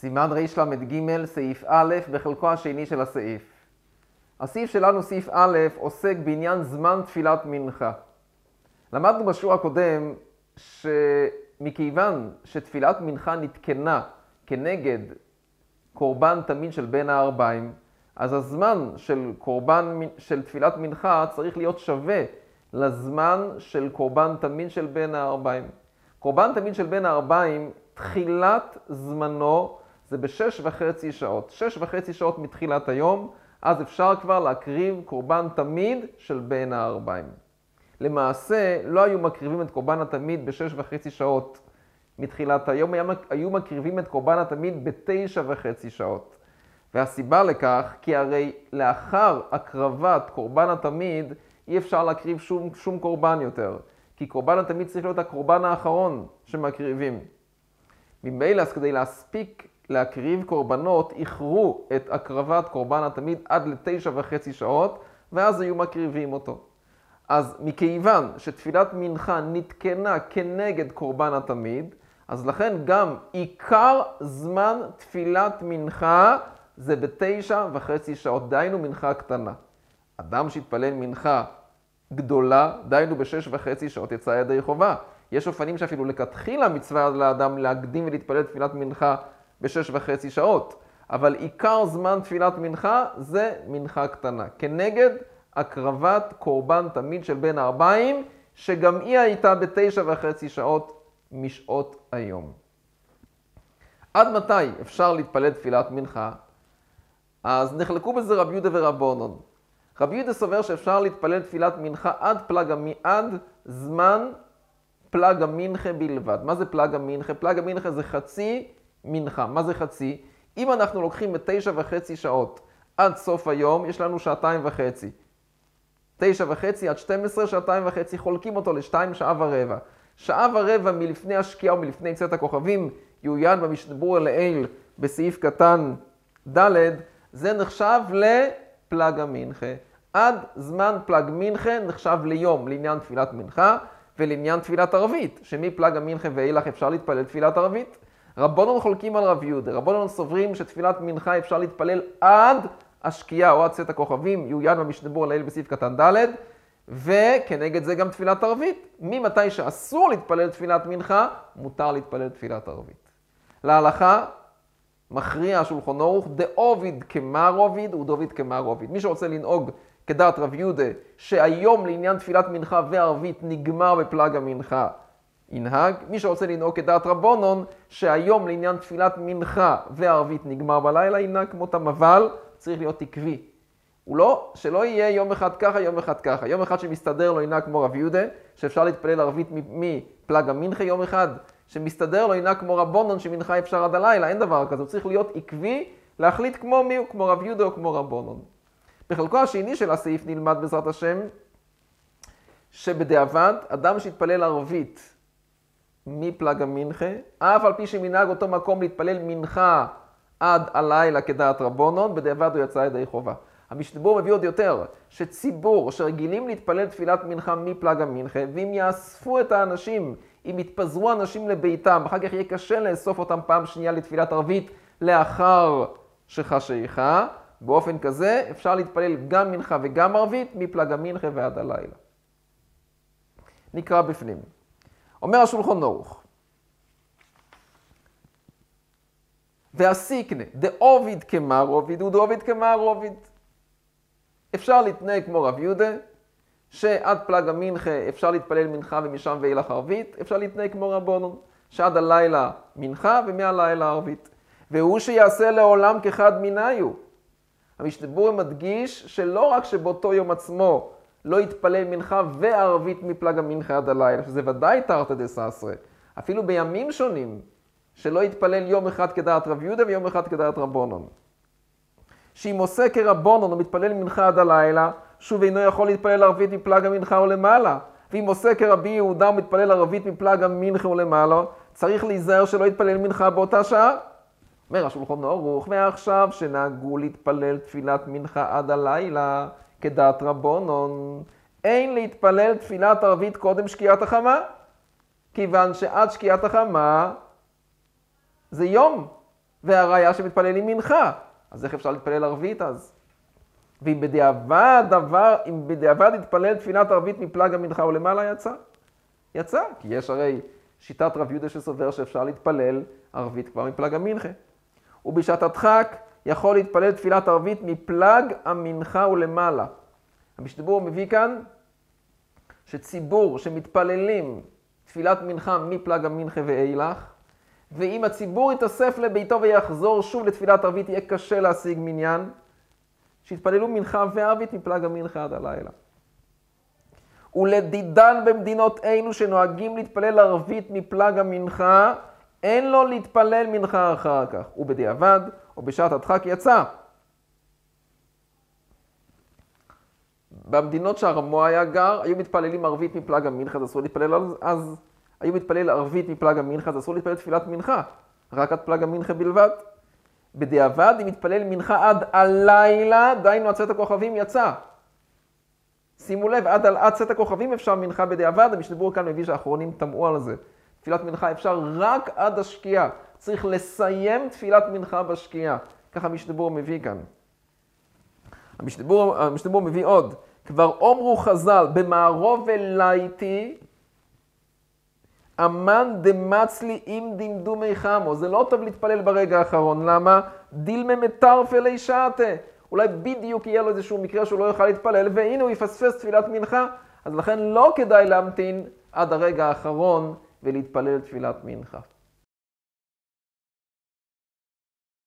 סימן רל"ג, סעיף א', בחלקו השני של הסעיף. הסעיף שלנו, סעיף א', עוסק בעניין זמן תפילת מנחה. למדנו בשיעור הקודם שמכיוון שתפילת מנחה נתקנה כנגד קורבן תמיד של בין הערביים, אז הזמן של קורבן, של תפילת מנחה צריך להיות שווה לזמן של קורבן תמיד של בין הערביים. קורבן תמיד של בין הערביים, תחילת זמנו זה בשש וחצי שעות. שש וחצי שעות מתחילת היום, אז אפשר כבר להקריב קורבן תמיד של בין הערביים. למעשה, לא היו מקריבים את קורבן התמיד בשש וחצי שעות מתחילת היום, היו מקריבים את קורבן התמיד בתשע וחצי שעות. והסיבה לכך, כי הרי לאחר הקרבת קורבן התמיד, אי אפשר להקריב שום, שום קורבן יותר. כי קורבן התמיד צריך להיות הקורבן האחרון שמקריבים. ממילא, אז כדי להספיק להקריב קורבנות, איחרו את הקרבת קורבן התמיד עד לתשע וחצי שעות, ואז היו מקריבים אותו. אז מכיוון שתפילת מנחה נתקנה כנגד קורבן התמיד, אז לכן גם עיקר זמן תפילת מנחה זה בתשע וחצי שעות, דהיינו מנחה קטנה. אדם שהתפלל מנחה גדולה, דהיינו בשש וחצי שעות יצא ידי חובה. יש אופנים שאפילו לכתחילה מצווה לאדם להקדים ולהתפלל תפילת מנחה בשש וחצי שעות. אבל עיקר זמן תפילת מנחה זה מנחה קטנה. כנגד הקרבת קורבן תמיד של בין הארבעים, שגם היא הייתה בתשע וחצי שעות משעות היום. עד מתי אפשר להתפלל תפילת מנחה? אז נחלקו בזה רבי יהודה ורבונון. רבי יהודה סובר שאפשר להתפלל תפילת מנחה עד פלג עד זמן פלג המנחה בלבד. מה זה פלג המנחה? פלג המנחה זה חצי מנחה. מה זה חצי? אם אנחנו לוקחים בתשע וחצי שעות עד סוף היום, יש לנו שעתיים וחצי. תשע וחצי עד שתים עשרה, שעתיים וחצי, חולקים אותו לשתיים, שעה ורבע. שעה ורבע מלפני השקיעה ומלפני צאת הכוכבים, יעוין במשדבור לעיל בסעיף קטן ד', זה נחשב לפלג המנחה. עד זמן פלג מנחה נחשב ליום לעניין תפילת מנחה ולעניין תפילת ערבית, שמפלג המנחה ואילך אפשר להתפלל תפילת ערבית. רבונון חולקים על רב יהודה, רבונון סוברים שתפילת מנחה אפשר להתפלל עד השקיעה או עד צאת הכוכבים, יעוין במשנבור לעיל בסעיף קטן ד', וכנגד זה גם תפילת ערבית. ממתי שאסור להתפלל תפילת מנחה, מותר להתפלל תפילת ערבית. להלכה, מכריע השולחון ערוך, דאוביד כמר עוביד ודאוביד כמר עוביד. מי שרוצה לנהוג כדעת רב יהודה, שהיום לעניין תפילת מנחה וערבית נגמר בפלג המנחה, ינהג. מי שרוצה לנהוג כדעת רבונון, שהיום לעניין תפילת מנחה וערבית נגמר בלילה, ינהג כמו אבל צריך להיות עקבי. הוא לא, שלא יהיה יום אחד ככה, יום אחד ככה. יום אחד שמסתדר לו ינהג כמו רב יהודה, שאפשר להתפלל ערבית מפלג המנחה יום אחד, שמסתדר לו ינהג כמו רבונון, שמנחה אפשר עד הלילה, אין דבר כזה. הוא צריך להיות עקבי, להחליט כמו מי הוא, כמו רב יהודה או כמו רבונון. בחלקו השני של הסעיף נלמד בעזרת השם, שבדיעבד, אדם שהתפלל ערבית מפלג המנחה, אף על פי שמנהג אותו מקום להתפלל מנחה עד הלילה כדעת רבונון, בדיעבד הוא יצא ידי חובה. המשתבור מביא עוד יותר, שציבור שרגילים להתפלל תפילת מנחה מפלג המנחה, ואם יאספו את האנשים, אם יתפזרו אנשים לביתם, אחר כך יהיה קשה לאסוף אותם פעם שנייה לתפילת ערבית לאחר שחשיכה, באופן כזה אפשר להתפלל גם מנחה וגם ערבית מפלג המנחה ועד הלילה. נקרא בפנים. אומר השולחון ערוך, והסיקנה, דאוביד כמר עוביד ודאוביד כמר עוביד. אפשר להתנהג כמו רב יהודה, שעד פלג המנחה אפשר להתפלל מנחה ומשם ואילך ערבית, אפשר להתנהג כמו רבונון, שעד הלילה מנחה ומהלילה ערבית. והוא שיעשה לעולם כחד מניו. המשתבורי מדגיש שלא רק שבאותו יום עצמו לא יתפלל מנחה וערבית מפלג המנחה עד הלילה, שזה ודאי תרתא דססרא, אפילו בימים שונים, שלא יתפלל יום אחד כדעת רב יהודה ויום אחד כדעת רבונון. שאם עושה כרבונון ומתפלל מנחה עד הלילה, שוב אינו יכול להתפלל ערבית מפלג המנחה ולמעלה. ואם עושה כרבי יהודה ומתפלל ערבית מפלג המנחה ולמעלה, צריך להיזהר שלא יתפלל מנחה באותה שעה. אומר השולחון ערוך, ועכשיו שנהגו להתפלל תפילת מנחה עד הלילה, כדעת רבונון, אין להתפלל תפילת ערבית קודם שקיעת החמה, כיוון שעד שקיעת החמה זה יום, והראיה שמתפללים מנחה. אז איך אפשר להתפלל ערבית אז? ואם בדיעבד דבר, אם בדיעבד יתפלל תפילת ערבית מפלג המנחה ולמעלה יצא? יצא, כי יש הרי שיטת רב יהודה שסובר שאפשר להתפלל ערבית כבר מפלג המנחה. ובשעת הדחק יכול להתפלל תפילת ערבית מפלג המנחה ולמעלה. המשתבור מביא כאן שציבור שמתפללים תפילת מנחה מפלג המנחה ואילך, ואם הציבור יתאסף לביתו ויחזור שוב לתפילת ערבית, יהיה קשה להשיג מניין, שיתפללו מנחה וערבית מפלג המנחה עד הלילה. ולדידן במדינות אלו שנוהגים להתפלל ערבית מפלג המנחה, אין לו להתפלל מנחה אחר כך. ובדיעבד, או בשעת הדחק יצא. במדינות שהרמו היה גר, היו מתפללים ערבית מפלג המנחה, אז אסור להתפלל אז, אז היו מתפלל ערבית מפלג המנחה, אז אסור להתפלל תפילת מנחה, רק עד פלג המנחה בלבד. בדיעבד, אם מתפלל מנחה עד הלילה, דהיינו עד צאת הכוכבים יצא. שימו לב, עד, עד צאת הכוכבים אפשר מנחה בדיעבד, המשתבור כאן מביא שהאחרונים טמאו על זה. תפילת מנחה אפשר רק עד השקיעה. צריך לסיים תפילת מנחה בשקיעה. ככה המשתבור מביא כאן. המשתבור, המשתבור מביא עוד. כבר אומרו חז"ל, במערוב אלייתי, אמן דמצלי אם דמדומי חמו. זה לא טוב להתפלל ברגע האחרון. למה? דילמה מטרפלי שעתה. אולי בדיוק יהיה לו איזשהו מקרה שהוא לא יוכל להתפלל, והנה הוא יפספס תפילת מנחה. אז לכן לא כדאי להמתין עד הרגע האחרון ולהתפלל תפילת מנחה.